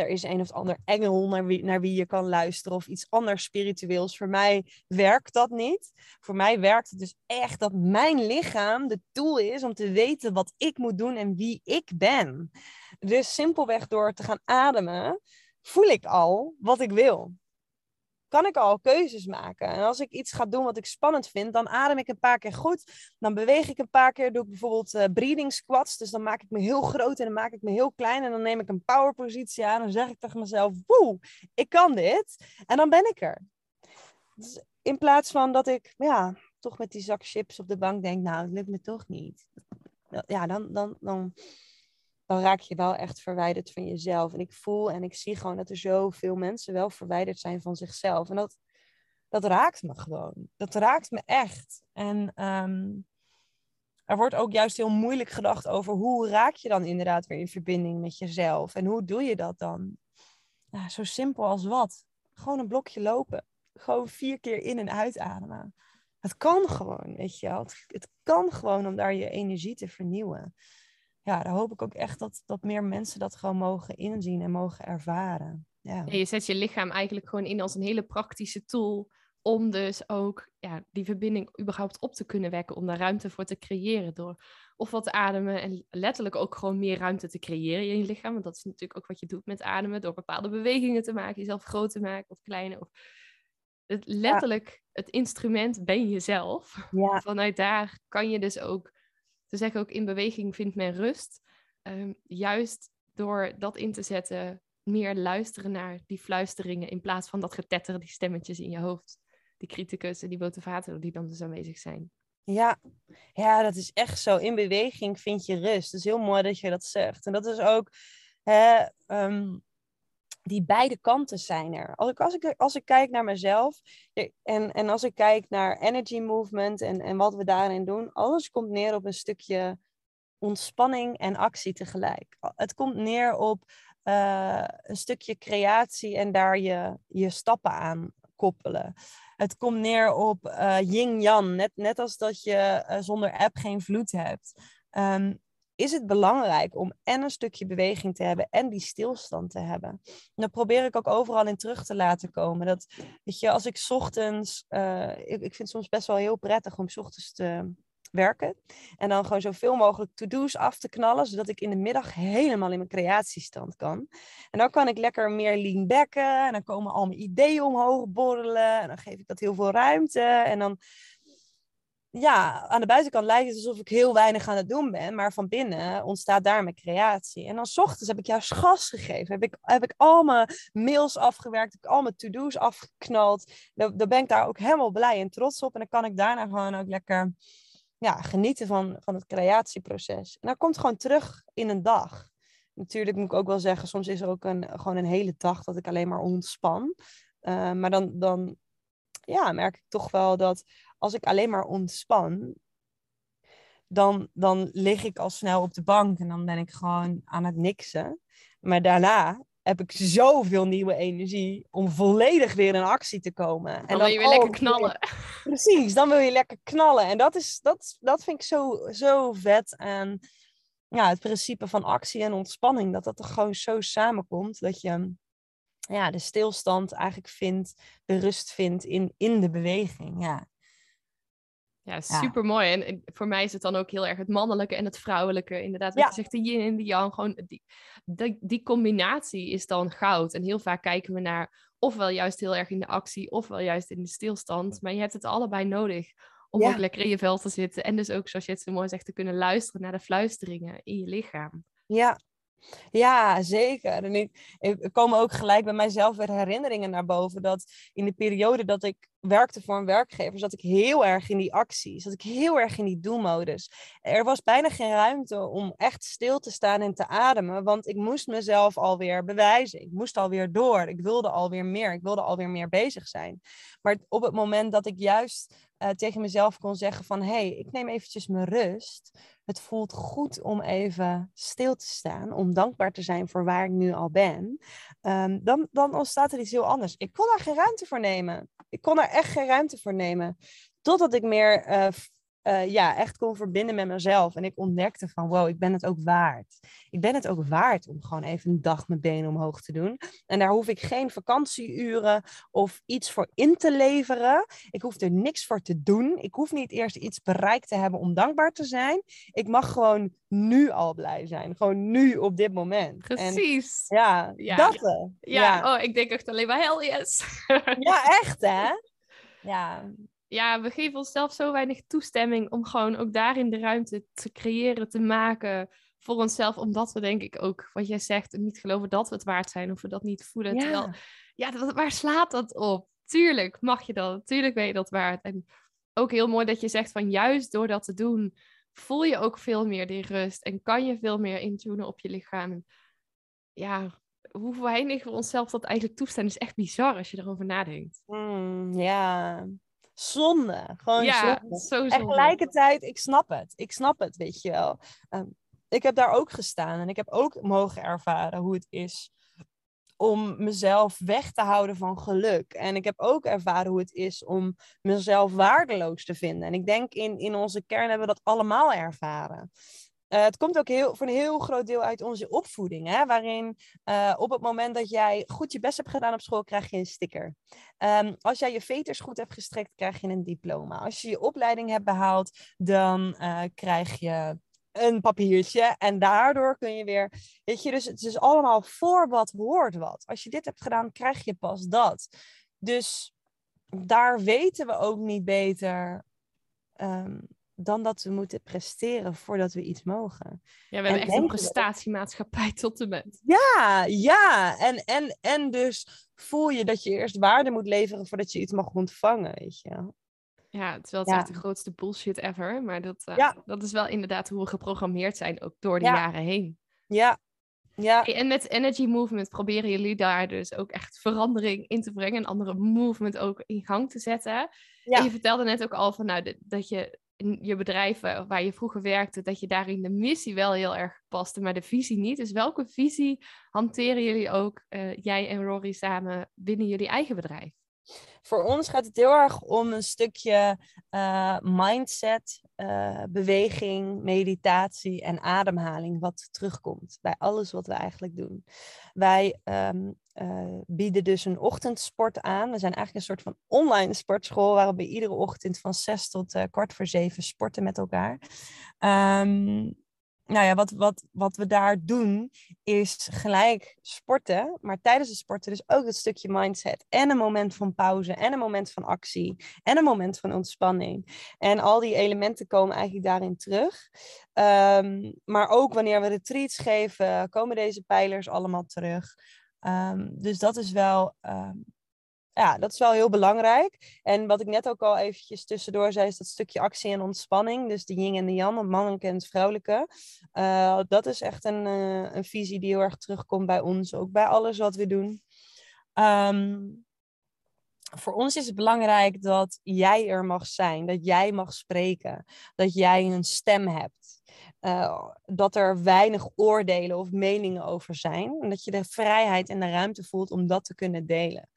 er is een of ander engel naar wie, naar wie je kan luisteren of iets anders spiritueels. Voor mij werkt dat niet. Voor mij werkt het dus echt dat mijn lichaam de tool is om te weten wat ik moet doen en wie ik ben. Dus simpelweg door te gaan ademen, voel ik al wat ik wil kan ik al keuzes maken. En als ik iets ga doen wat ik spannend vind, dan adem ik een paar keer goed. Dan beweeg ik een paar keer, doe ik bijvoorbeeld uh, breathing squats. Dus dan maak ik me heel groot en dan maak ik me heel klein. En dan neem ik een powerpositie aan. En dan zeg ik tegen mezelf, woe, ik kan dit. En dan ben ik er. Dus in plaats van dat ik, ja, toch met die zak chips op de bank denk, nou, het lukt me toch niet. Ja, dan, dan, dan dan raak je wel echt verwijderd van jezelf. En ik voel en ik zie gewoon dat er zoveel mensen wel verwijderd zijn van zichzelf. En dat, dat raakt me gewoon. Dat raakt me echt. En ehm, er wordt ook juist heel moeilijk gedacht over hoe raak je dan inderdaad weer in verbinding met jezelf. En hoe doe je dat dan? Nou, zo simpel als wat. Gewoon een blokje lopen. Gewoon vier keer in en uitademen. Het kan gewoon, weet je wel. Het, het kan gewoon om daar je energie te vernieuwen ja, daar hoop ik ook echt dat, dat meer mensen dat gewoon mogen inzien en mogen ervaren. Ja. je zet je lichaam eigenlijk gewoon in als een hele praktische tool om dus ook ja, die verbinding überhaupt op te kunnen wekken, om daar ruimte voor te creëren door of wat te ademen en letterlijk ook gewoon meer ruimte te creëren in je lichaam. Want dat is natuurlijk ook wat je doet met ademen, door bepaalde bewegingen te maken, jezelf groot te maken of kleiner. Of het, letterlijk, het instrument ben je zelf. Ja. Vanuit daar kan je dus ook ze zeggen ook in beweging vindt men rust. Um, juist door dat in te zetten, meer luisteren naar die fluisteringen in plaats van dat getetter, die stemmetjes in je hoofd. Die criticus en die motivator die dan dus aanwezig zijn. Ja. ja, dat is echt zo. In beweging vind je rust. Het is heel mooi dat je dat zegt. En dat is ook hè, um, die beide kanten zijn er. Als ik, als ik, als ik kijk naar mezelf en, en als ik kijk naar energy movement en, en wat we daarin doen, alles komt neer op een stukje ontspanning en actie tegelijk. Het komt neer op uh, een stukje creatie en daar je, je stappen aan koppelen. Het komt neer op uh, yin-yang, net, net als dat je uh, zonder app geen vloed hebt. Um, is het belangrijk om en een stukje beweging te hebben en die stilstand te hebben. En dat probeer ik ook overal in terug te laten komen. Dat, weet je, als ik ochtends, uh, ik, ik vind het soms best wel heel prettig om ochtends te werken. En dan gewoon zoveel mogelijk to-do's af te knallen, zodat ik in de middag helemaal in mijn creatiestand kan. En dan kan ik lekker meer lean backen en dan komen al mijn ideeën omhoog borrelen en dan geef ik dat heel veel ruimte en dan ja, aan de buitenkant lijkt het alsof ik heel weinig aan het doen ben, maar van binnen ontstaat daar mijn creatie. En dan s ochtends heb ik juist gas gegeven. Heb ik, heb ik al mijn mails afgewerkt, heb ik al mijn to-do's afgeknald. Dan, dan ben ik daar ook helemaal blij en trots op. En dan kan ik daarna gewoon ook lekker ja, genieten van, van het creatieproces. En dat komt gewoon terug in een dag. Natuurlijk moet ik ook wel zeggen, soms is er ook een, gewoon een hele dag dat ik alleen maar ontspan. Uh, maar dan, dan ja, merk ik toch wel dat als ik alleen maar ontspan, dan, dan lig ik al snel op de bank en dan ben ik gewoon aan het niksen. Maar daarna heb ik zoveel nieuwe energie om volledig weer in actie te komen. En dan, wil je weer lekker knallen. [LAUGHS] precies, dan wil je lekker knallen. En dat, is, dat, dat vind ik zo, zo vet. En ja, het principe van actie en ontspanning, dat dat er gewoon zo samenkomt. Dat je ja, de stilstand eigenlijk vindt, de rust vindt in, in de beweging. Ja. Ja, super mooi. En voor mij is het dan ook heel erg het mannelijke en het vrouwelijke. Inderdaad, wat je zegt, de yin en de yang. Gewoon die, die, die, combinatie is dan goud. En heel vaak kijken we naar ofwel juist heel erg in de actie, ofwel juist in de stilstand. Maar je hebt het allebei nodig om ook lekker in je vel te zitten. En dus ook, zoals je het zo mooi zegt, te kunnen luisteren naar de fluisteringen in je lichaam. Ja, ja, zeker. En ik, komen ook gelijk bij mijzelf weer herinneringen naar boven. Dat in de periode dat ik werkte voor een werkgever, zat ik heel erg in die actie. Zat ik heel erg in die doelmodus. Er was bijna geen ruimte om echt stil te staan en te ademen. Want ik moest mezelf alweer bewijzen. Ik moest alweer door. Ik wilde alweer meer. Ik wilde alweer meer bezig zijn. Maar op het moment dat ik juist uh, tegen mezelf kon zeggen van... hé, hey, ik neem eventjes mijn rust het voelt goed om even stil te staan, om dankbaar te zijn voor waar ik nu al ben, um, dan, dan ontstaat er iets heel anders. Ik kon daar geen ruimte voor nemen. Ik kon daar echt geen ruimte voor nemen. Totdat ik meer uh, uh, ja, echt kon verbinden met mezelf. En ik ontdekte van, wow, ik ben het ook waard. Ik ben het ook waard om gewoon even een dag mijn benen omhoog te doen. En daar hoef ik geen vakantieuren of iets voor in te leveren. Ik hoef er niks voor te doen. Ik hoef niet eerst iets bereikt te hebben om dankbaar te zijn. Ik mag gewoon nu al blij zijn. Gewoon nu op dit moment. Precies. En, ja, ja, dat. Ja. ja. oh, ik denk echt alleen maar hell yes. ja, echt hè? Ja, ja, we geven onszelf zo weinig toestemming om gewoon ook daarin de ruimte te creëren, te maken voor onszelf. Omdat we denk ik ook, wat jij zegt, niet geloven dat we het waard zijn of we dat niet voelen. Ja, terwijl, ja waar slaat dat op? Tuurlijk mag je dat, tuurlijk ben je dat waard. En ook heel mooi dat je zegt van juist door dat te doen, voel je ook veel meer die rust en kan je veel meer intunen op je lichaam. Ja, hoe weinig we onszelf dat eigenlijk toestaan is echt bizar als je erover nadenkt. Mm, ja, zonde. Gewoon ja, zonde. Zo zonde. En tegelijkertijd, ik snap het. Ik snap het, weet je wel. Ehm, ik heb daar ook gestaan en ik heb ook mogen ervaren hoe het is om mezelf weg te houden van geluk. En ik heb ook ervaren hoe het is om mezelf waardeloos te vinden. En ik denk in, in onze kern hebben we dat allemaal ervaren. Uh, het komt ook heel, voor een heel groot deel uit onze opvoeding, hè, waarin uh, op het moment dat jij goed je best hebt gedaan op school, krijg je een sticker. Um, als jij je veters goed hebt gestrekt, krijg je een diploma. Als je je opleiding hebt behaald, dan uh, krijg je een papiertje en daardoor kun je weer, weet je, dus het is allemaal voor wat hoort wat. Als je dit hebt gedaan, krijg je pas dat. Dus daar weten we ook niet beter. Um, dan dat we moeten presteren voordat we iets mogen. Ja, we hebben echt een prestatiemaatschappij [LAUGHS] tot de met. Ja, ja. En, en, en dus voel je dat je eerst waarde moet leveren voordat je iets mag ontvangen, weet je. Ja, terwijl het echt de grootste bullshit ever. Maar dat, uh, dat is wel inderdaad hoe we geprogrammeerd zijn, ook door de jaren heen. Ja, ja. En met Energy Movement proberen jullie daar dus ook echt verandering in te brengen. Een andere movement ook in gang te zetten. Ja. En je vertelde net ook al van nou, dat je je bedrijven waar je vroeger werkte, dat je daarin de missie wel heel erg paste, maar de visie niet. Dus welke visie hanteren jullie ook, uh, jij en Rory samen, binnen jullie eigen bedrijf? Voor ons gaat het heel erg om een stukje uh, mindset, uh, beweging, meditatie en ademhaling, wat terugkomt bij alles wat we eigenlijk doen. Wij um, uh, bieden dus een ochtendsport aan. We zijn eigenlijk een soort van online sportschool, waarop we iedere ochtend van zes tot kwart voor zeven sporten met elkaar. Um, nou ja, wat, wat, wat we daar doen is gelijk sporten, maar tijdens het sporten dus ook het stukje mindset en een moment van pauze en een moment van actie en een moment van ontspanning. En al die elementen komen eigenlijk daarin terug. Um, maar ook wanneer we retreats geven, komen deze pijlers allemaal terug. Um, dus dat is wel um, ja, dat is wel heel belangrijk. En wat ik net ook al eventjes tussendoor zei, is dat stukje actie en ontspanning. Dus de yin en de yang, het mannelijke en het vrouwelijke. Uh, dat is echt een, uh, een visie die heel erg terugkomt bij ons, ook bij alles wat we doen. Um, voor ons is het belangrijk dat jij er mag zijn, dat jij mag spreken, dat jij een stem hebt. Uh, dat er weinig oordelen of meningen over zijn. En dat je de vrijheid en de ruimte voelt om dat te kunnen delen.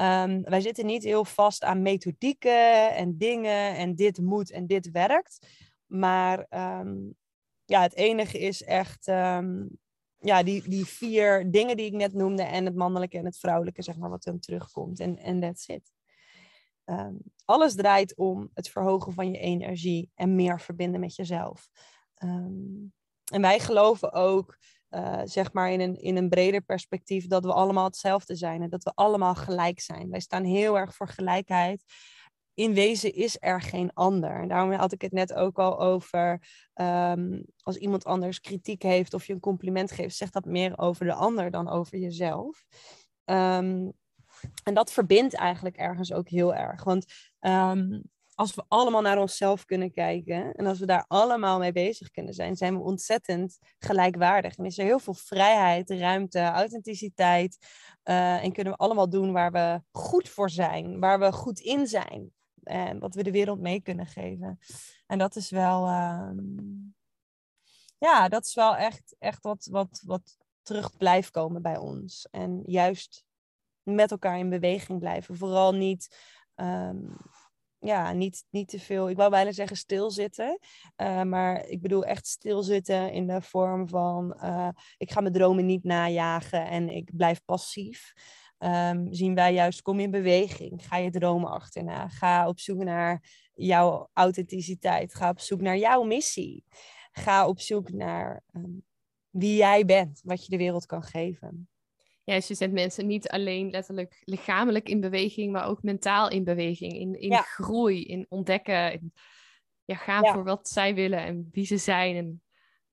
Um, wij zitten niet heel vast aan methodieken en dingen en dit moet en dit werkt. Maar um, ja, het enige is echt um, ja, die, die vier dingen die ik net noemde en het mannelijke en het vrouwelijke, zeg maar, wat dan terugkomt. En, en that's it. Ehm, alles draait om het verhogen van je energie en meer verbinden met jezelf. Ehm, en wij geloven ook, uh, zeg maar in een, in een breder perspectief, dat we allemaal hetzelfde zijn en dat we allemaal gelijk zijn. Wij staan heel erg voor gelijkheid in wezen is er geen ander. En daarom had ik het net ook al over. Um, als iemand anders kritiek heeft of je een compliment geeft, zegt dat meer over de ander dan over jezelf. Um, en dat verbindt eigenlijk ergens ook heel erg. Want um, als we allemaal naar onszelf kunnen kijken en als we daar allemaal mee bezig kunnen zijn, zijn we ontzettend gelijkwaardig. En is er heel veel vrijheid, ruimte, authenticiteit. Uh, en kunnen we allemaal doen waar we goed voor zijn, waar we goed in zijn en wat we de wereld mee kunnen geven. En dat is wel, um, ja, dat is wel echt, echt wat, wat, wat terug blijft komen bij ons. En juist met elkaar in beweging blijven. Vooral niet, um, ja, niet, niet te veel, ik wou bijna zeggen stilzitten. Uh, maar ik bedoel echt stilzitten in de vorm van, uh, ik ga mijn dromen niet najagen en ik blijf passief um, zien wij juist kom in beweging. Ga je dromen achterna. Ga op zoek naar jouw authenticiteit. Ga op zoek naar jouw missie. Ga op zoek naar um, wie jij bent, wat je de wereld kan geven. Ja, dus je zet mensen niet alleen letterlijk lichamelijk in beweging, maar ook mentaal in beweging, in, in ja. groei, in ontdekken, in, ja, gaan ja. voor wat zij willen en wie ze zijn en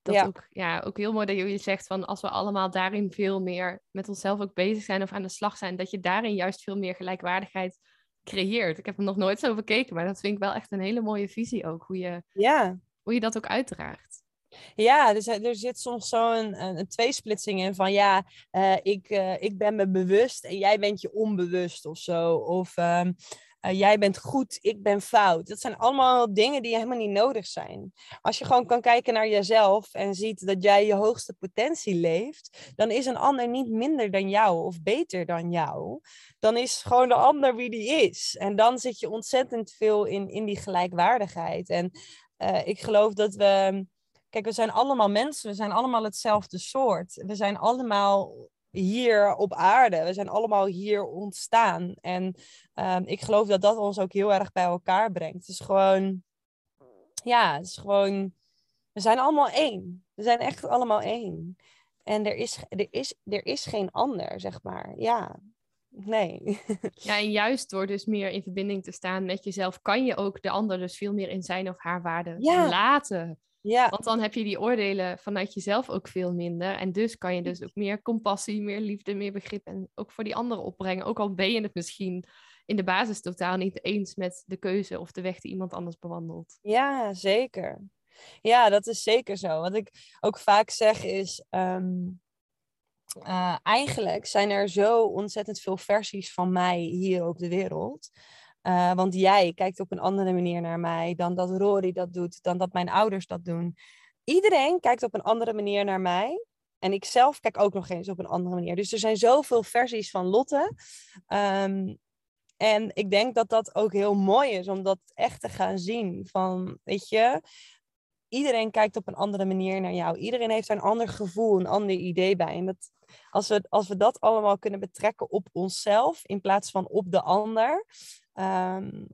dat ja. Ook, ja, ook heel mooi dat je zegt van als we allemaal daarin veel meer met onszelf ook bezig zijn of aan de slag zijn, dat je daarin juist veel meer gelijkwaardigheid creëert. Ik heb er nog nooit zo bekeken, maar dat vind ik wel echt een hele mooie visie ook, hoe je, ja. hoe je dat ook uitdraagt. Ja, dus er zit soms zo'n een, een tweesplitsing in van ja, uh, ik, uh, ik ben me bewust en jij bent je onbewust of zo. Of uh, jij bent goed, ik ben fout. Dat zijn allemaal dingen die helemaal niet nodig zijn. Als je gewoon kan kijken naar jezelf en ziet dat jij je hoogste potentie leeft, dan is een ander niet minder dan jou of beter dan jou. Dan is gewoon de ander wie die is. En dan zit je ontzettend veel in, in die gelijkwaardigheid. En ik geloof dat we. Kijk, we zijn allemaal mensen, we zijn allemaal hetzelfde soort. We zijn allemaal hier op aarde. We zijn allemaal hier ontstaan. En um, ik geloof dat dat ons ook heel erg bij elkaar brengt. Het is gewoon, ja, het is gewoon, we zijn allemaal één. We zijn echt allemaal één. En er is, er is, er is geen ander, zeg maar. Ja, nee. [LAUGHS] Ja, en juist door dus meer in verbinding te staan met jezelf, kan je ook de ander dus veel meer in zijn of haar waarde ja. laten. Ja. Want dan heb je die oordelen vanuit jezelf ook veel minder. En dus kan je dus ook meer compassie, meer liefde, meer begrip en ook voor die anderen opbrengen. Ook al ben je het misschien in de basis totaal niet eens met de keuze of de weg die iemand anders bewandelt. Ja, zeker. Ja, dat is zeker zo. Wat ik ook vaak zeg is, um, uh, eigenlijk zijn er zo ontzettend veel versies van mij hier op de wereld. Uh, want jij kijkt op een andere manier naar mij dan dat Rory dat doet, dan dat mijn ouders dat doen. Iedereen kijkt op een andere manier naar mij. En ik zelf kijk ook nog eens op een andere manier. Dus er zijn zoveel versies van Lotte. Um, en ik denk dat dat ook heel mooi is om dat echt te gaan zien. Van, weet je, iedereen kijkt op een andere manier naar jou. Iedereen heeft een ander gevoel, een ander idee bij. En dat, als, we, als we dat allemaal kunnen betrekken op onszelf in plaats van op de ander. Um,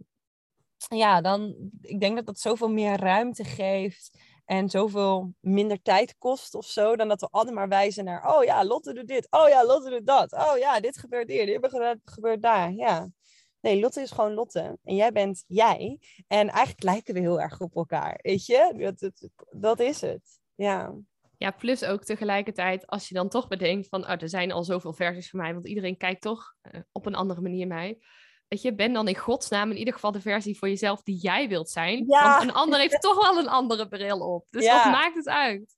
ja, dan ik denk dat dat zoveel meer ruimte geeft en zoveel minder tijd kost of zo, dan dat we altijd maar wijzen naar, oh ja, Lotte doet dit, oh ja, Lotte doet dat, oh ja, dit gebeurt hier, dit gebeurt daar, ja. Nee, Lotte is gewoon Lotte. En jij bent jij. En eigenlijk lijken we heel erg op elkaar. Weet je? Dat, dat, dat is het. Ja. Ja, plus ook tegelijkertijd, als je dan toch bedenkt van, oh, er zijn al zoveel versies van mij, want iedereen kijkt toch uh, op een andere manier mij. Weet je, ben dan in godsnaam in ieder geval de versie voor jezelf die jij wilt zijn. Ja. Want een ander heeft [LAUGHS] toch wel een andere bril op. Dus ja. wat maakt het uit?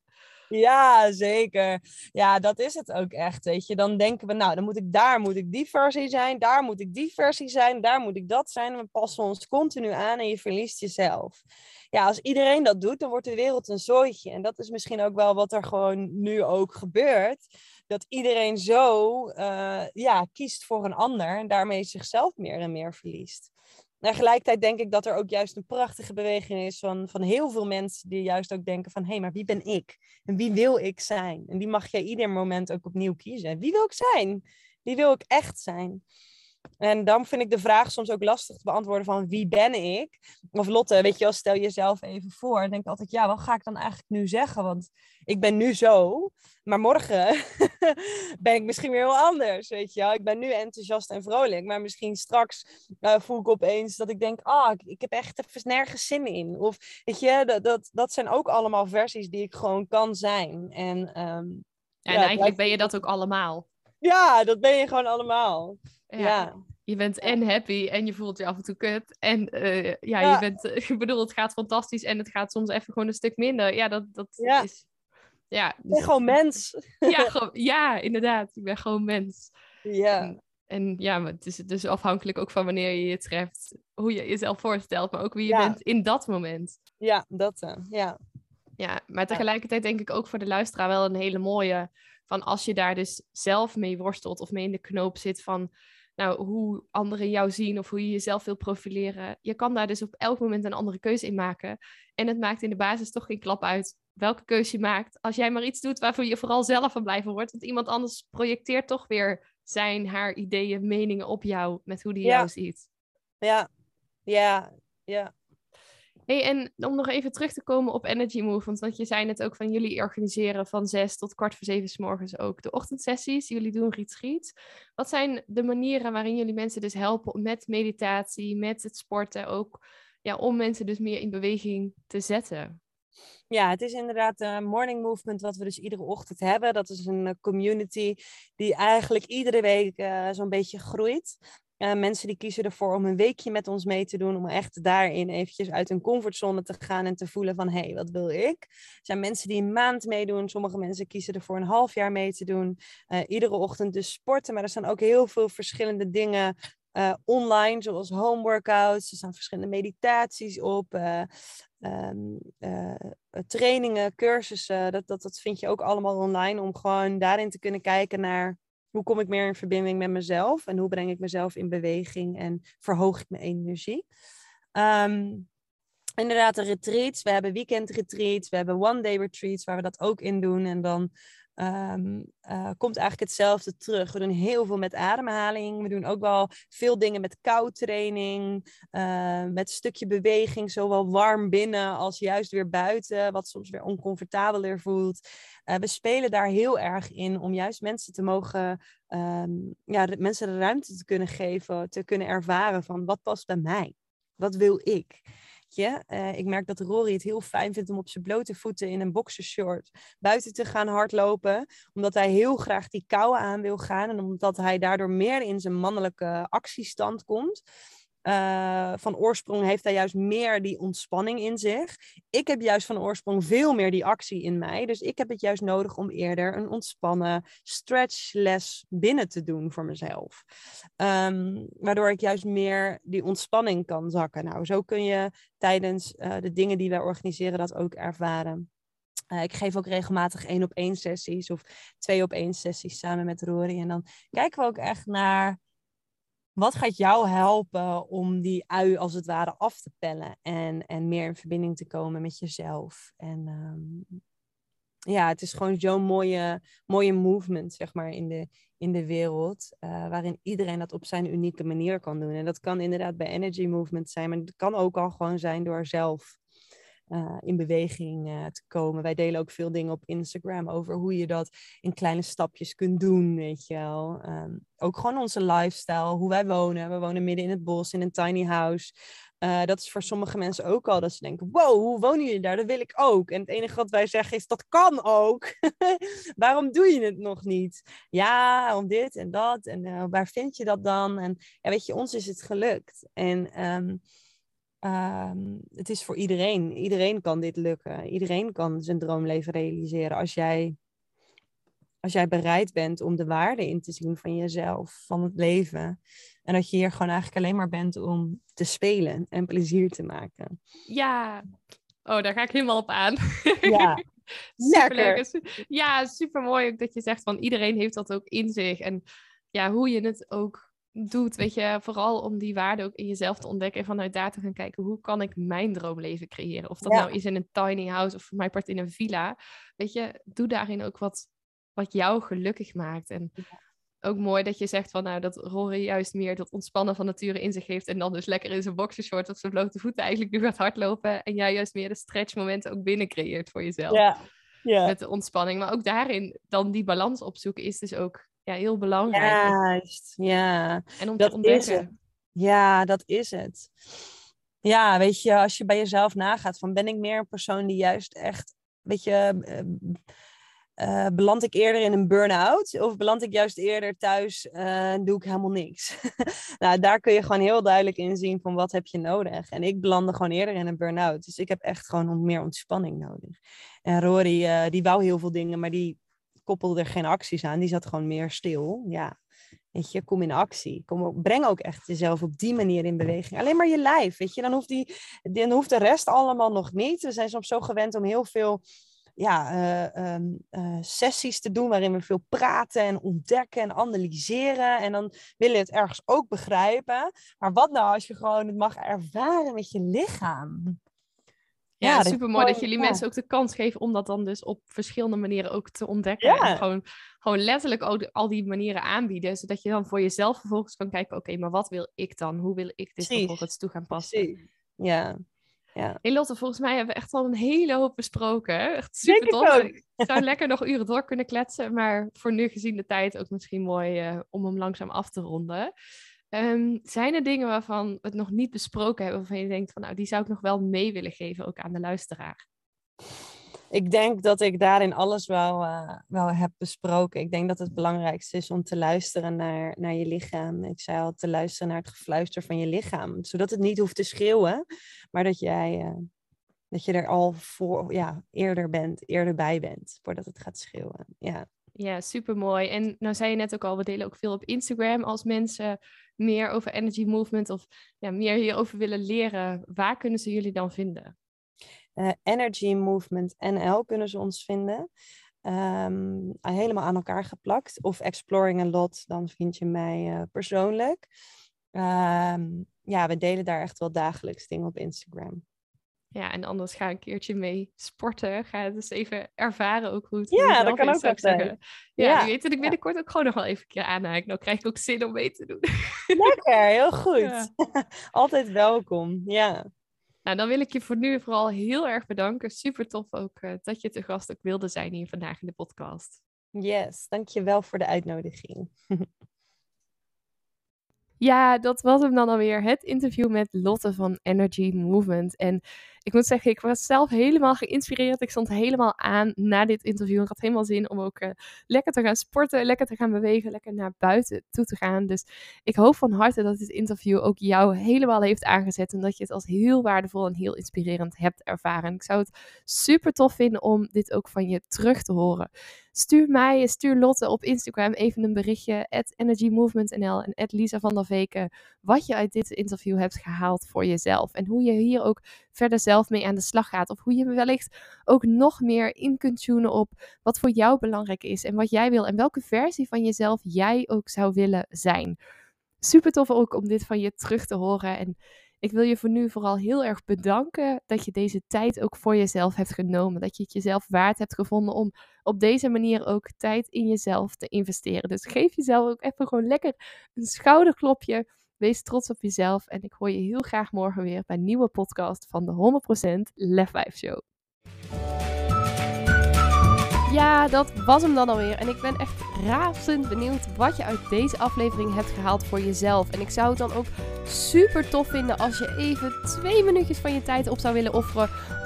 Ja, zeker. Ja, dat is het ook echt. Weet je, dan denken we, nou, dan moet ik daar moet ik die versie zijn, daar moet ik die versie zijn, daar moet ik dat zijn. En we passen ons continu aan en je verliest jezelf. Ja, als iedereen dat doet, dan wordt de wereld een zooitje. En dat is misschien ook wel wat er gewoon nu ook gebeurt. Dat iedereen zo uh, ja, kiest voor een ander en daarmee zichzelf meer en meer verliest. tegelijkertijd denk ik dat er ook juist een prachtige beweging is van, van heel veel mensen die juist ook denken van hé, hey, maar wie ben ik? En wie wil ik zijn? En die mag jij ieder moment ook opnieuw kiezen. Wie wil ik zijn? Wie wil ik echt zijn? En dan vind ik de vraag soms ook lastig te beantwoorden van wie ben ik? Of Lotte, weet je wel, stel jezelf even voor. Dan denk ik altijd, ja, wat ga ik dan eigenlijk nu zeggen? Want ik ben nu zo, maar morgen [LAUGHS] ben ik misschien weer heel anders, weet je wel. Ik ben nu enthousiast en vrolijk, maar misschien straks uh, voel ik opeens dat ik denk, ah, ik, ik, heb echt even nergens zin in. Of, weet je, dat, dat, dat zijn ook allemaal versies die ik gewoon kan zijn. En, um, en ja, eigenlijk ben je dat ook allemaal. Ja, dat ben je gewoon allemaal. Ja. Je bent en happy en je voelt je af en toe kut. En uh, ja, ja, je bent, [LAUGHS] ik bedoel, het gaat fantastisch en het gaat soms even gewoon een stuk minder. Ja, dat, dat ja. is. Ja, dus, ik ben gewoon mens. [LAUGHS] Ja, gewoon, ja, inderdaad. Ik ben gewoon mens. Ja. En, en ja, maar het is dus afhankelijk ook van wanneer je je treft, hoe je jezelf voorstelt, maar ook wie je bent in dat moment. Ja, dat uh, ja. Ja, maar tegelijkertijd denk ik ook voor de luisteraar wel een hele mooie. Van als je daar dus zelf mee worstelt of mee in de knoop zit van nou, hoe anderen jou zien of hoe je jezelf wil profileren. Je kan daar dus op elk moment een andere keuze in maken. En het maakt in de basis toch geen klap uit welke keuze je maakt. Als jij maar iets doet waarvoor je vooral zelf van blijven wordt. Want iemand anders projecteert toch weer zijn, haar ideeën, meningen op jou met hoe die jou ziet. Ja, ja, ja. Hey, en om nog even terug te komen op Energy Move, want je zei net ook van jullie organiseren van zes tot kwart voor zeven s morgens ook de ochtendsessies. Jullie doen retreats. Wat zijn de manieren waarin jullie mensen dus helpen met meditatie, met het sporten ook, ja, om mensen dus meer in beweging te zetten? Ja, het is inderdaad een morning movement wat we dus iedere ochtend hebben. Dat is een community die eigenlijk iedere week uh, zo'n beetje groeit. Uh, mensen die kiezen ervoor om een weekje met ons mee te doen, om echt daarin eventjes uit hun comfortzone te gaan en te voelen van, hé, hey, wat wil ik? Er zijn mensen die een maand meedoen, sommige mensen kiezen ervoor een half jaar mee te doen. Uh, iedere ochtend dus sporten, maar er staan ook heel veel verschillende dingen uh, online, zoals home workouts. Er staan verschillende meditaties op, um, trainingen, cursussen. Dat, dat, dat vind je ook allemaal online om gewoon daarin te kunnen kijken naar hoe kom ik meer in verbinding met mezelf en hoe breng ik mezelf in beweging en verhoog ik mijn energie. Um, inderdaad, de retreats. We hebben weekend retreats, we hebben one day retreats waar we dat ook in doen. En dan um, uh, komt eigenlijk hetzelfde terug. We doen heel veel met ademhaling. We doen ook wel veel dingen met koudtraining, uh, met een stukje beweging, zowel warm binnen als juist weer buiten, wat soms weer oncomfortabeler voelt. Uh, we spelen daar heel erg in om juist mensen te mogen, um, ja, mensen de ruimte te kunnen geven, te kunnen ervaren van wat past bij mij, wat wil ik. Uh, ik merk dat Rory het heel fijn vindt om op zijn blote voeten in een boxershort buiten te gaan hardlopen. Omdat hij heel graag die kou aan wil gaan. En omdat hij daardoor meer in zijn mannelijke actiestand komt. Uh, van oorsprong heeft hij juist meer die ontspanning in zich. Ik heb juist van oorsprong veel meer die actie in mij. Dus ik heb het juist nodig om eerder een ontspannen stretchles binnen te doen voor mezelf. Um, waardoor ik juist meer die ontspanning kan zakken. Nou, zo kun je tijdens uh, de dingen die wij organiseren dat ook ervaren. Uh, ik geef ook regelmatig één op één sessies of twee op één sessies samen met Rory. En dan kijken we ook echt naar wat gaat jou helpen om die ui als het ware af te pellen en, en meer in verbinding te komen met jezelf? En um, ja, het is gewoon zo'n mooie, mooie movement, zeg maar, in de, in de wereld. Uh, waarin iedereen dat op zijn unieke manier kan doen. En dat kan inderdaad bij Energy Movement zijn, maar het kan ook al gewoon zijn door zelf uh, in beweging uh, te komen. Wij delen ook veel dingen op Instagram over hoe je dat in kleine stapjes kunt doen, weet je wel. Um, ook gewoon onze lifestyle, hoe wij wonen. We wonen midden in het bos, in een tiny house. Uh, dat is voor sommige mensen ook al dat ze denken: wow, hoe wonen jullie daar? Dat wil ik ook. En het enige wat wij zeggen is: dat kan ook. [LAUGHS] Waarom doe je het nog niet? Ja, om dit en dat. En waar vind je dat dan? En ja, weet je, ons is het gelukt. En um, Um, het is voor iedereen. Iedereen kan dit lukken. Iedereen kan zijn droomleven realiseren als jij, als jij bereid bent om de waarde in te zien van jezelf, van het leven. En dat je hier gewoon eigenlijk alleen maar bent om te spelen en plezier te maken. Ja, oh, daar ga ik helemaal op aan. Ja, [LAUGHS] lekker. Ja, super mooi ook dat je zegt van iedereen heeft dat ook in zich. En ja, hoe je het ook doet, weet je, vooral om die waarde ook in jezelf te ontdekken en vanuit daar te gaan kijken, hoe kan ik mijn droomleven creëren? Of dat nou is in een tiny house of voor mij part in een villa. Weet je, doe daarin ook wat, wat jou gelukkig maakt. En ook mooi dat je zegt van, nou, dat Rory juist meer dat ontspannen van nature in zich heeft en dan dus lekker in zijn boxershort of zijn blote voeten eigenlijk nu gaat hardlopen en jij juist meer de stretchmomenten ook binnen creëert voor jezelf. Ja. Ja. Met de ontspanning. Maar ook daarin dan die balans opzoeken is dus ook ja, heel belangrijk. Juist, ja. En om Dat te ontdekken. Ja, dat is het. Ja, weet je, als je bij jezelf nagaat, van ben ik meer een persoon die juist echt, weet je, eh, eh, beland ik eerder in een burn-out of beland ik juist eerder thuis eh, en doe ik helemaal niks? [LAUGHS] nou, daar kun je gewoon heel duidelijk in zien van wat heb je nodig. En ik belandde gewoon eerder in een burn-out, dus ik heb echt gewoon meer ontspanning nodig. En Rory, eh, die wou heel veel dingen, maar die koppelde er geen acties aan. Die zat gewoon meer stil. Ja, weet je, kom in actie. Kom breng ook echt jezelf op die manier in beweging. Alleen maar je lijf, weet je. Dan hoeft, die, dan hoeft de rest allemaal nog niet. We zijn soms zo gewend om heel veel ja, eh, ehm, eh, sessies te doen waarin we veel praten en ontdekken en analyseren. En dan willen we het ergens ook begrijpen. Maar wat nou als je gewoon het mag ervaren met je lichaam? Ja, super mooi dat jullie ja. mensen ook de kans geven om dat dan dus op verschillende manieren ook te ontdekken. Ja. En gewoon, gewoon letterlijk al die, al die manieren aanbieden. Zodat je dan voor jezelf vervolgens kan kijken, oké, maar wat wil ik dan? Hoe wil ik dit vervolgens toe gaan passen? Precies. Ja. ja. Hey Lotte, volgens mij hebben we echt al een hele hoop besproken. Echt super tof. ook. Ik zou [LAUGHS] lekker nog uren door kunnen kletsen, maar voor nu gezien de tijd ook misschien mooi eh, om hem langzaam af te ronden. Ehm, zijn er dingen waarvan we het nog niet besproken hebben, waarvan je denkt van nou, die zou ik nog wel mee willen geven ook aan de luisteraar? Ik denk dat ik daarin alles wel, eh, wel heb besproken. Ik denk dat het belangrijkste is om te luisteren naar, naar je lichaam. Ik zei al, te luisteren naar het gefluister van je lichaam. Zodat het niet hoeft te schreeuwen, maar dat jij eh, dat je er al voor, ja, eerder bent, eerder bij bent, voordat het gaat schreeuwen. Ja. Ja, super mooi. En nou zei je net ook al, we delen ook veel op Instagram. Als mensen meer over energy movement of ja, meer hierover willen leren, waar kunnen ze jullie dan vinden? Eh, Energy Movement NL kunnen ze ons vinden. Ehm, helemaal aan elkaar geplakt. Of Exploring a Lot, dan vind je mij eh, persoonlijk. Ehm, ja, we delen daar echt wel dagelijks dingen op Instagram. Ja, en anders ga een keertje mee sporten. Ga het eens even ervaren ook hoe het Ja, dat kan is, ook altijd. zeggen. Ja, Ja, weet dat ik binnenkort ook gewoon nog wel even een keer aanhaak. Nou krijg ik ook zin om mee te doen. Lekker, heel [LAUGHS] goed. Ja. [LAUGHS] Altijd welkom. Ja. Nou, dan wil ik je voor nu vooral heel erg bedanken. Super tof ook eh, dat je te gast ook wilde zijn hier vandaag in de podcast. Yes, dankjewel voor de uitnodiging. [LAUGHS] Ja, dat was hem dan alweer. Het interview met Lotte van Energy Movement. En ik moet zeggen, ik was zelf helemaal geïnspireerd. Ik stond helemaal aan na dit interview. Ik had helemaal zin om ook eh, lekker te gaan sporten, lekker te gaan bewegen, lekker naar buiten toe te gaan. Dus ik hoop van harte dat dit interview ook jou helemaal heeft aangezet. En dat je het als heel waardevol en heel inspirerend hebt ervaren. Ik zou het super tof vinden om dit ook van je terug te horen. Stuur mij, stuur Lotte op Instagram even een berichtje. At energymovementnl en at Lisa van der Veken. Wat je uit dit interview hebt gehaald voor jezelf. En hoe je hier ook verder zelf mee aan de slag gaat. Of hoe je wellicht ook nog meer in kunt tunen op wat voor jou belangrijk is. En wat jij wil. En welke versie van jezelf jij ook zou willen zijn. Super tof ook om dit van je terug te horen. En ik wil je voor nu vooral heel erg bedanken dat je deze tijd ook voor jezelf hebt genomen. Dat je het jezelf waard hebt gevonden om op deze manier ook tijd in jezelf te investeren. Dus geef jezelf ook even gewoon lekker een schouderklopje. Wees trots op jezelf. En ik hoor je heel graag morgen weer bij een nieuwe podcast van de 100% Lef 5 Show. Ja, dat was hem dan alweer. En ik ben echt razend benieuwd wat je uit deze aflevering hebt gehaald voor jezelf. En ik zou het dan ook super tof vinden als je even twee minuutjes van je tijd op zou willen offeren